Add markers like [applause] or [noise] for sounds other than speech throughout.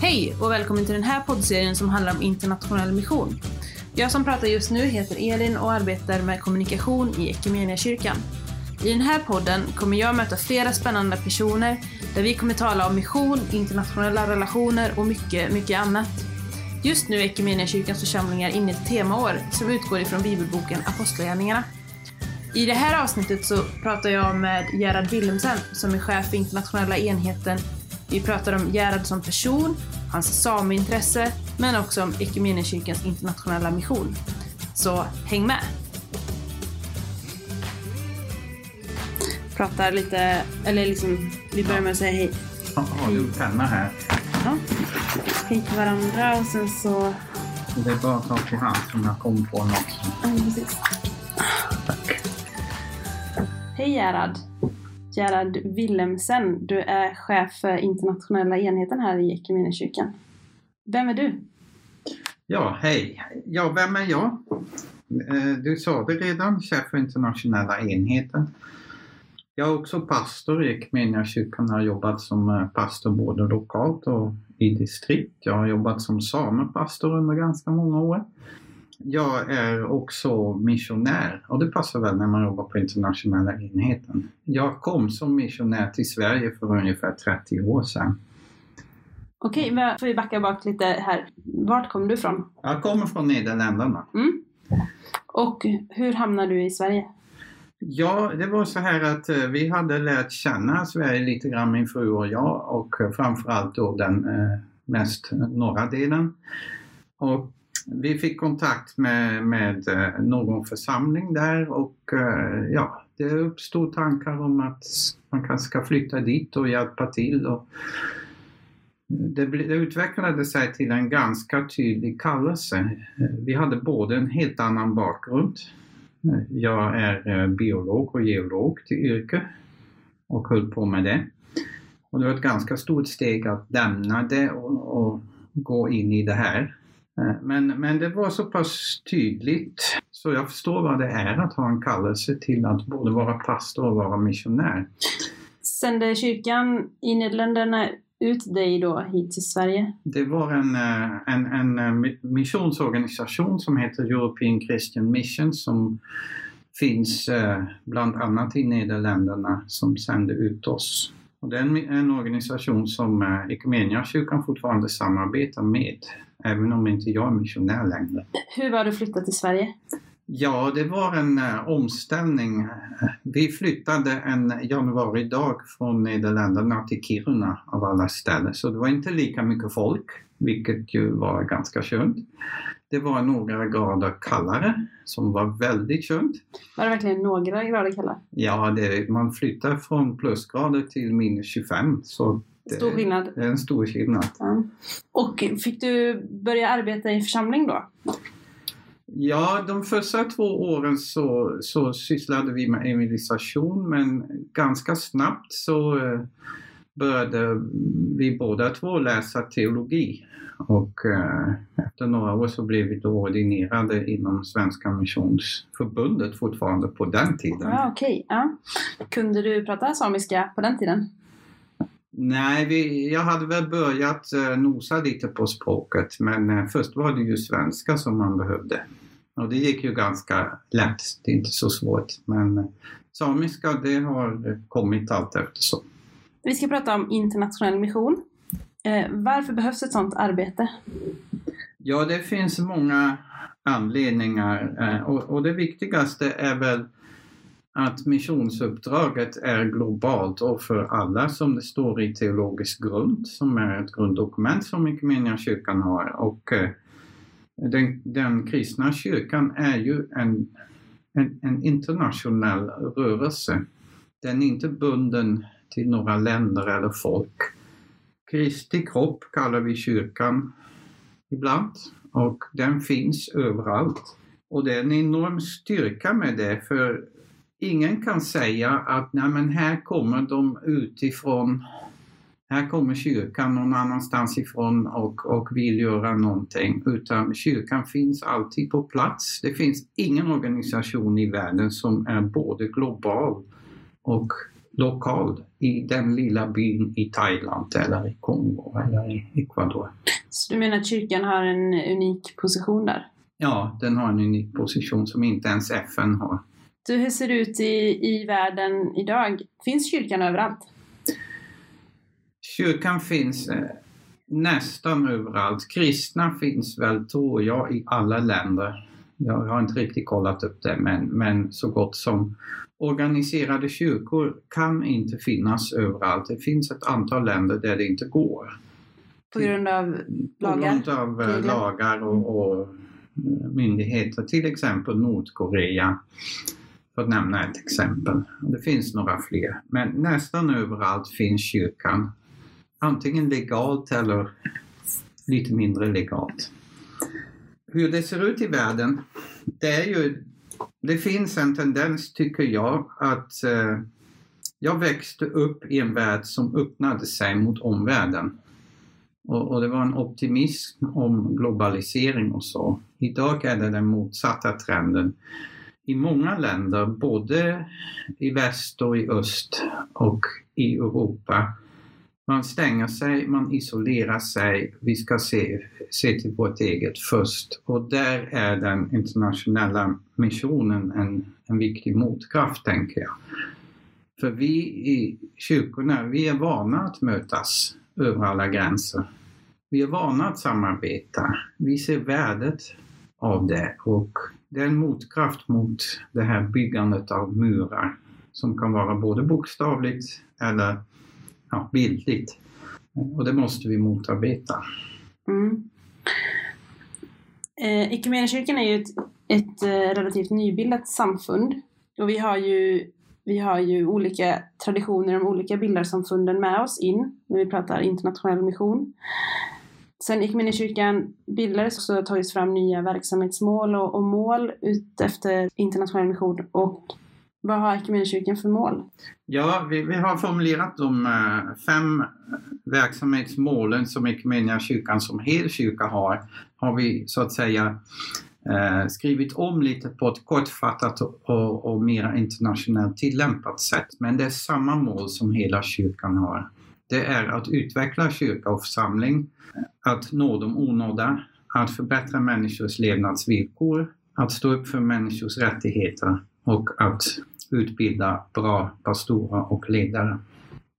Hej och välkommen till den här poddserien som handlar om internationell mission. Jag som pratar just nu heter Elin och arbetar med kommunikation i Equmeniakyrkan. I den här podden kommer jag möta flera spännande personer där vi kommer tala om mission, internationella relationer och mycket, mycket annat. Just nu är Equmeniakyrkans församlingar inne i ett temaår som utgår ifrån bibelboken Apostlagärningarna. I det här avsnittet så pratar jag med Gerhard Wilhelmsen som är chef för internationella enheten. Vi pratar om Gerhard som person, hans sameintresse, men också om Equmeniakyrkans internationella mission. Så häng med! Pratar lite, eller liksom, vi börjar med att säga hej. Har du en penna här? Ja. Hej till varandra och sen så... Det är bara att ta till hand som jag kom på något. Ja, precis. Tack. Hej Gerhard! Gerhard Wilhelmsen, du är chef för internationella enheten här i Equmeniakyrkan. Vem är du? Ja, hej. Ja, vem är jag? Eh, du sa det redan, chef för internationella enheten. Jag är också pastor i Equmeniakyrkan. Jag har jobbat som eh, pastor både lokalt och i distrikt. Jag har jobbat som samepastor under ganska många år. Jag är också missionär och det passar väl när man jobbar på internationella enheten. Jag kom som missionär till Sverige för ungefär 30 år sedan. Okej, men får vi backa bak lite här. Vart kom du ifrån? Jag kommer från Nederländerna. Mm. Och hur hamnade du i Sverige? Ja, det var så här att eh, vi hade lärt känna Sverige lite grann, min fru och jag, och framförallt då den eh, mest norra delen. Och vi fick kontakt med, med eh, någon församling där och eh, ja, det uppstod tankar om att man kanske ska flytta dit och hjälpa till. Och det, ble- det utvecklade sig till en ganska tydlig kallelse. Vi hade både en helt annan bakgrund jag är eh, biolog och geolog till yrke och höll på med det. Och det var ett ganska stort steg att lämna det och, och gå in i det här. Eh, Men, men det var så pass tydligt så jag förstår vad det är att ha en kallelse till att både vara pastor och vara missionär. Sände kyrkan i Nederländerna ut dig då hit till Sverige? Det var en, eh, en, en eh, mi- missionsorganisation som heter European Christian Mission som finns bland annat i Nederländerna som sände ut oss. Och det är en, organisation som eh, Equmeniakyrkan fortfarande samarbetar med, även om inte jag är missionär längre. Hur var det att flytta till Sverige? Ja, det var en eh, omställning. Vi flyttade en januaridag från Nederländerna till Kiruna av alla ställen, så det var inte lika mycket folk, vilket ju var ganska skönt. Det var några grader kallare, som var väldigt skönt. Var det verkligen några grader kallare? Ja, det, man flyttar från plusgrader till minus 25, så det, Stor skillnad. det är en stor skillnad. Ja. Och fick du börja arbeta i församling då? Ja, de första två åren så, så sysslade vi med evangelisation men ganska snabbt så eh, började vi båda två läsa teologi. Och eh, efter några år så blev vi då ordinerade inom Svenska Missionsförbundet fortfarande på den tiden. Ja, okej. Ja. Kunde du prata samiska på den tiden? Nej, vi, jag hade väl börjat eh, nosa lite på språket men eh, först var det ju svenska som man behövde. Och det gick ju ganska lätt, det är inte så svårt. Men samiska det har kommit allt eftersom. Vi ska prata om internationell mission. Eh, varför behövs ett sådant arbete? Ja, det finns många anledningar eh, och, och det viktigaste är väl att missionsuppdraget är globalt och för alla som det står i teologisk grund som är ett grunddokument som Equmeniakyrkan har. Och eh, den, den kristna kyrkan är ju en, en, en internationell rörelse. Den är inte bunden till några länder eller folk. Kristi kropp kallar vi kyrkan ibland och den finns överallt. Och det är en enorm styrka med det för ingen kan säga att nej men här kommer de utifrån, här kommer kyrkan någon annanstans ifrån och, och vill göra någonting. Utan kyrkan finns alltid på plats. Det finns ingen organisation i världen som är både global och lokal i den lilla byn i Thailand eller i Kongo eller i Ecuador. Så du menar att kyrkan har en unik position där? Ja, den har en unik position som inte ens FN har. Du, hur ser det ut i, i världen idag? Finns kyrkan överallt? Kyrkan finns eh, nästan överallt. Kristna finns väl, tror jag, i alla länder. Jag har inte riktigt kollat upp det, men, men så gott som. Organiserade kyrkor kan inte finnas överallt. Det finns ett antal länder där det inte går. På grund av lagar? På grund av eh, lagar och, och eh, myndigheter, till exempel Nordkorea. För att nämna ett exempel. Det finns några fler. Men nästan överallt finns kyrkan. Antingen legalt eller lite mindre legalt. Hur det ser ut i världen, det är ju det finns en tendens, tycker jag, att eh, jag växte upp i en värld som öppnade sig mot omvärlden. Och, och, det var en optimism om globalisering och så. Idag är det den motsatta trenden. I många länder, både i väst och i öst och i Europa, man stänger sig, man isolerar sig, vi ska se, se till vårt eget först. Och där är den internationella missionen en, en viktig motkraft, tänker jag. För vi i kyrkorna, vi är vana att mötas över alla gränser. Vi är vana att samarbeta. Vi ser värdet av det och det är en motkraft mot det här byggandet av murar som kan vara både bokstavligt eller ja, bildligt. Och det måste vi motarbeta. Mm. Eh, Equmeniakyrkan är ju ett, ett eh, relativt nybildat samfund och vi har ju vi har ju olika traditioner om olika bildarsamfunden med oss in när vi pratar internationell mission. Sen Equmeniakyrkan bildades så har det tagits fram nya verksamhetsmål och, och mål utefter internationell mission och vad har Equmeniakyrkan för mål? Ja, vi, vi har formulerat de eh, fem verksamhetsmålen som Equmeniakyrkan som helkyrka har, har vi så att säga eh, skrivit om lite på ett kortfattat och, och, och mer internationellt tillämpat sätt. Men det är samma mål som hela kyrkan har. Det är att utveckla kyrka och församling, att nå de onådda, att förbättra människors levnadsvillkor, att stå upp för människors rättigheter och att utbilda bra pastorer och ledare.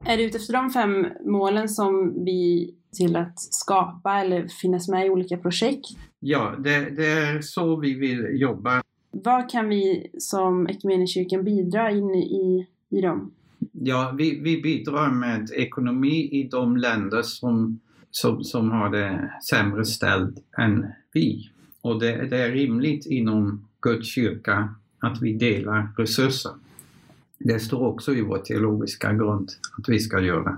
Är det utifrån de fem målen som vi till att skapa eller finnas med i olika projekt? Ja, det, det är så vi vill jobba. Vad kan vi som Equmeniakyrkan bidra in i, i dem? Ja, vi, vi bidrar med ekonomi i de länder som, som, som har det sämre ställt än vi. Och det, det är rimligt inom Guds kyrka att vi delar resurser. Det står också i vår teologiska grund att vi ska göra.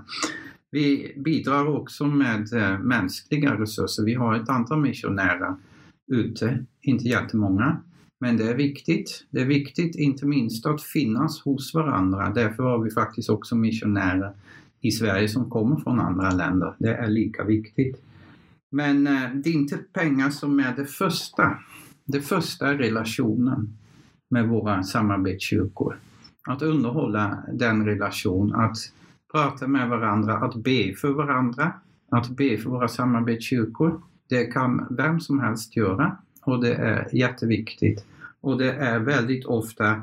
Vi bidrar också med eh, mänskliga resurser. Vi har ett antal missionärer ute, inte jättemånga, men det är viktigt. Det är viktigt inte minst att finnas hos varandra. Därför har vi faktiskt också missionärer i Sverige som kommer från andra länder. Det är lika viktigt. Men eh, det är inte pengar som är det första. Det första är relationen med våra samarbetskyrkor. Att underhålla den relation, att prata med varandra, att be för varandra, att be för våra samarbetskyrkor. Det kan vem som helst göra och det är jätteviktigt. Och det är väldigt ofta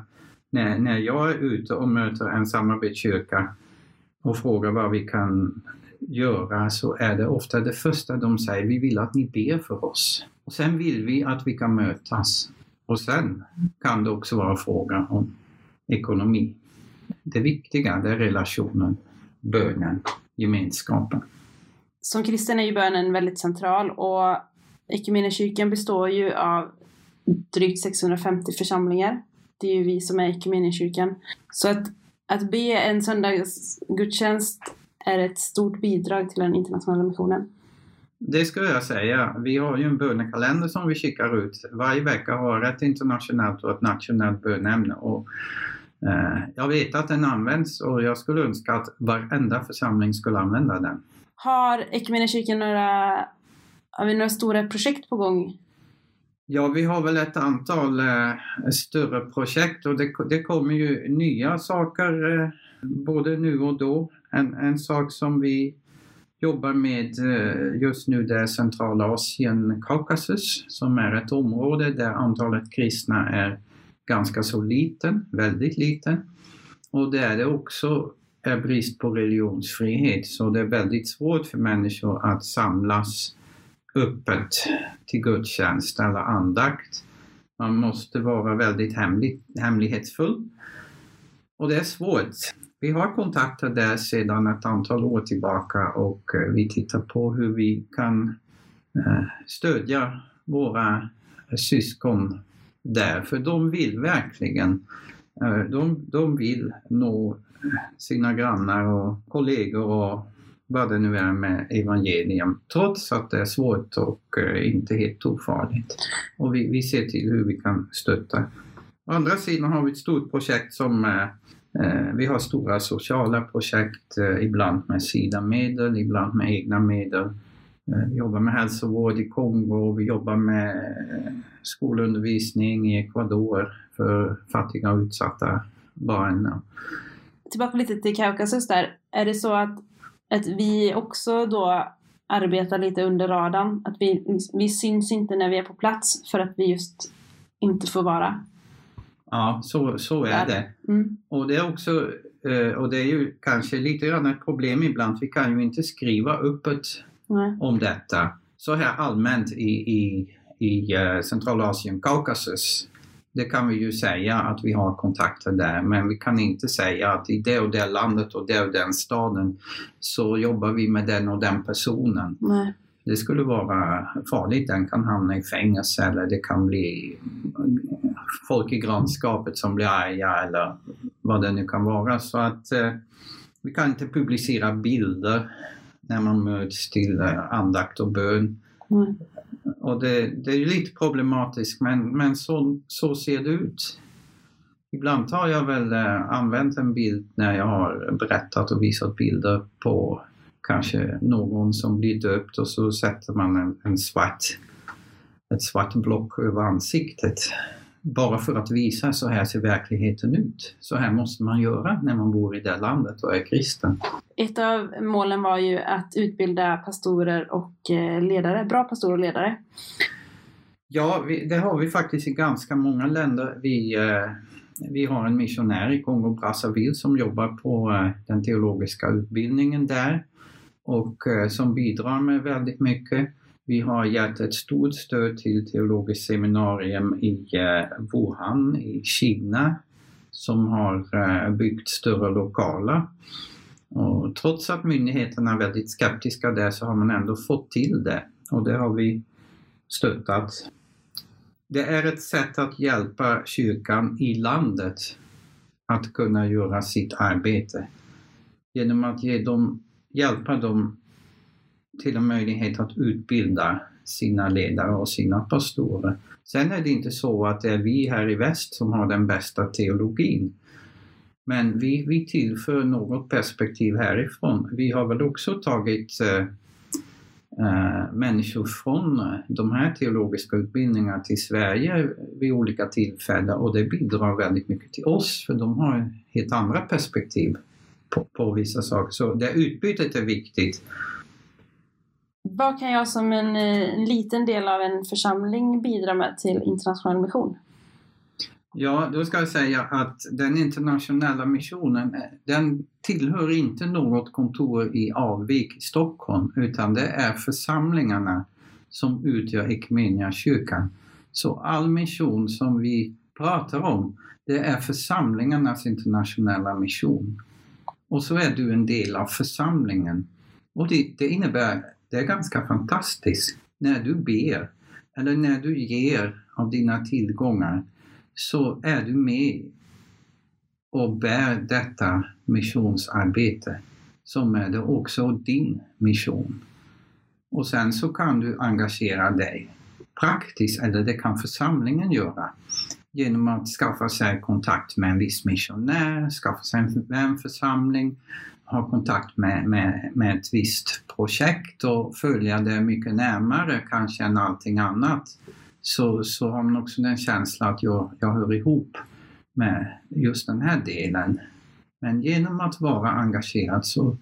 när, när jag är ute och möter en samarbetskyrka och frågar vad vi kan göra så är det ofta det första de säger, vi vill att ni ber för oss. Och sen vill vi att vi kan mötas. Och sen kan det också vara fråga om ekonomi. Det viktiga det är relationen, bönen, gemenskapen. Som kristen är ju bönen väldigt central och Equmeniakyrkan består ju av drygt 650 församlingar. Det är ju vi som är Equmeniakyrkan. Så att, att be en söndagsgudstjänst är ett stort bidrag till den internationella missionen. Det skulle jag säga. Vi har ju en bönekalender som vi skickar ut. Varje vecka har ett internationellt och ett nationellt bönämne. Och, jag vet att den används och jag skulle önska att varenda församling skulle använda den. Har Equmeniakyrkan några, har vi några stora projekt på gång? Ja, vi har väl ett antal eh, större projekt och det, det kommer ju nya saker eh, både nu och då. En, en sak som vi jobbar med eh, just nu det är Centralasien, Kaukasus, som är ett område där antalet kristna är ganska så liten, väldigt liten. Och där det också är brist på religionsfrihet, så det är väldigt svårt för människor att samlas öppet till gudstjänst eller andakt. Man måste vara väldigt hemlig, hemlighetsfull. Och det är svårt. Vi har kontakter där sedan ett antal år tillbaka och eh, vi tittar på hur vi kan eh, stödja våra syskon där, för de vill verkligen eh, de, de vill nå sina grannar och kollegor och vad det nu är med evangelium, trots att det är svårt och eh, inte helt ofarligt. Och vi, vi ser till hur vi kan stötta. Å andra sidan har vi ett stort projekt som Eh, eh vi har stora sociala projekt, eh, ibland med SIDA-medel, ibland med egna medel. Eh, vi jobbar med hälsovård i Kongo, vi jobbar med skolundervisning i Ecuador för fattiga och utsatta barn. Tillbaka lite till Kaukasus där. Är det så att, att vi också då arbetar lite under radarn? Att vi, vi syns inte när vi är på plats för att vi just inte får vara Ja, så, så är det. Mm. Och det är också, eh, och det är ju kanske lite grann ett problem ibland, vi kan ju inte skriva öppet Nej. om detta så här allmänt i, i, i eh, Centralasien, Kaukasus. Det kan vi ju säga att vi har kontakter där, men vi kan inte säga att i det och det landet och det och den staden så jobbar vi med den och den personen. Nej det skulle vara farligt. Den kan hamna i fängelse eller det kan bli folk i grannskapet som blir arga eller vad det nu kan vara. Så att eh, vi kan inte publicera bilder när man möts till eh, andakt och bön. Mm. Och det, det, är lite problematiskt men, men så, så ser det ut. Ibland har jag väl eh, använt en bild när jag har berättat och visat bilder på kanske någon som blir döpt och så sätter man en, en svart, ett svart block över ansiktet. Bara för att visa så här ser verkligheten ut. Så här måste man göra när man bor i det landet och är kristen. Ett av målen var ju att utbilda pastorer och eh, ledare, bra pastorer och ledare. Ja, det har vi faktiskt i ganska många länder. Vi, eh, vi har en missionär i Kongo-Brazzaville som jobbar på eh, den teologiska utbildningen där och som bidrar med väldigt mycket. Vi har gett ett stort stöd till Teologiskt seminarium i eh, Wuhan i Kina som har eh, byggt större lokaler. Och trots att myndigheterna är väldigt skeptiska där så har man ändå fått till det och det har vi stöttat. Det är ett sätt att hjälpa kyrkan i landet att kunna göra sitt arbete genom att ge dem hjälpa dem till en möjlighet att utbilda sina ledare och sina pastorer. Sen är det inte så att det är vi här i väst som har den bästa teologin. Men vi, vi tillför något perspektiv härifrån. Vi har väl också tagit eh, eh, människor från de här teologiska utbildningarna till Sverige vid olika tillfällen och det bidrar väldigt mycket till oss för de har helt andra perspektiv på, på vissa saker. Så det utbytet är viktigt. Vad kan jag som en, eh, en liten del av en församling bidra med till internationell mission? Ja, då ska jag säga att den internationella missionen, eh, den tillhör inte något kontor i Alvik Stockholm, utan det är församlingarna som utgör kyrkan. Så all mission som vi pratar om, det är församlingarnas internationella mission. Och så är du en del av församlingen. Och det, det innebär, det är ganska fantastiskt, när du ber eller när du ger av dina tillgångar så är du med och bär detta missionsarbete som är det också din mission. Och sen så kan du engagera dig praktiskt, eller det kan församlingen göra, genom att skaffa sig kontakt med en viss missionär, skaffa sig en vänförsamling, ha kontakt med, med, med ett visst projekt och följa det mycket närmare kanske än allting annat. Så, så har man också den känslan att jag, jag hör ihop med just den här delen. Men genom att vara engagerad så,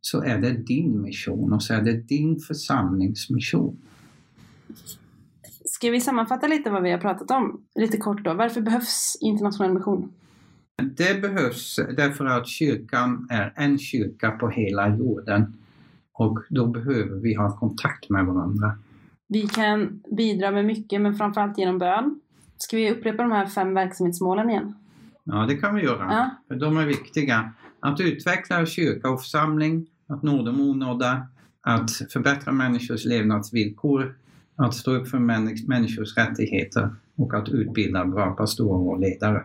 så är det din mission och så är det din församlingsmission. Ska vi sammanfatta lite vad vi har pratat om? Lite kort då. Varför behövs internationell mission? Det behövs därför att kyrkan är en kyrka på hela jorden och då behöver vi ha kontakt med varandra. Vi kan bidra med mycket, men framförallt genom bön. Ska vi upprepa de här fem verksamhetsmålen igen? Ja, det kan vi göra. Ja. För de är viktiga. Att utveckla kyrka och församling, att nå de onådda, att förbättra människors levnadsvillkor, att stå upp för människ- människors rättigheter och att utbilda bra pastorer och ledare.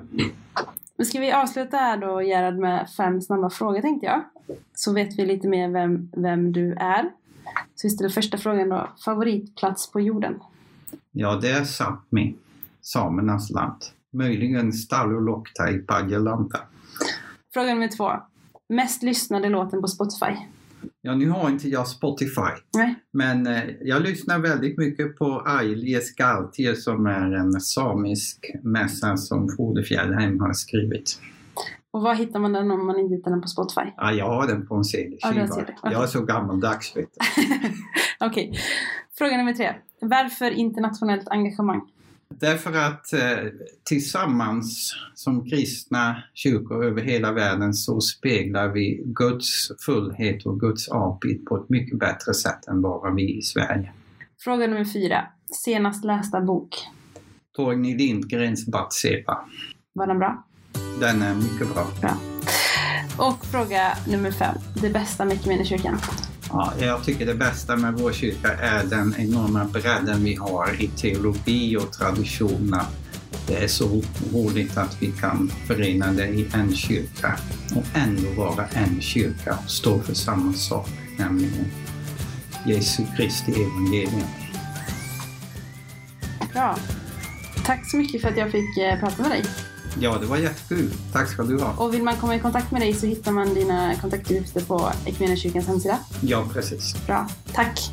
Men ska vi avsluta här då Gerhard med fem snabba frågor tänkte jag. Så vet vi lite mer vem, vem du är. Så vi ställer första frågan då. Favoritplats på jorden? Ja, det är Sápmi, samernas land. Möjligen Stalulokta i Padjelanta. Fråga nummer två. Mest lyssnade låten på Spotify? Ja, nu har inte jag Spotify, Nej. men eh, jag lyssnar väldigt mycket på Aili Skaltie som är en samisk mässa som Frode Fjällheim har skrivit. Och var hittar man den om man inte hittar den på Spotify? Ja, jag har den på en Ja, CD-skiva. CD, okej. Jag är så gammaldags vet du. [laughs] Okej. Fråga nummer tre. Varför internationellt engagemang? Därför att eh, tillsammans som kristna kyrkor över hela världen så speglar vi Guds fullhet och Guds avbild på ett mycket bättre sätt än bara vi i Sverige. Fråga nummer fyra. Senast lästa bok? Torgny Lindgrens Batseba. Var den bra? Den är mycket bra. Bra. Och fråga nummer fem. Det bästa med Equmeniakyrkan? Ja, jag tycker det bästa med vår kyrka är den enorma bredden vi har i teologi och traditioner. Det är så roligt att vi kan förena det i en kyrka och ändå vara en kyrka och stå för samma sak, nämligen Jesu Kristi evangelium. Bra. Tack så mycket för att jag fick eh, prata med dig. Ja, det var jättekul. Tack ska du ha. Och vill man komma i kontakt med dig så hittar man dina kontaktuppgifter på Equmeniakyrkans hemsida. Ja, precis. Bra. Tack.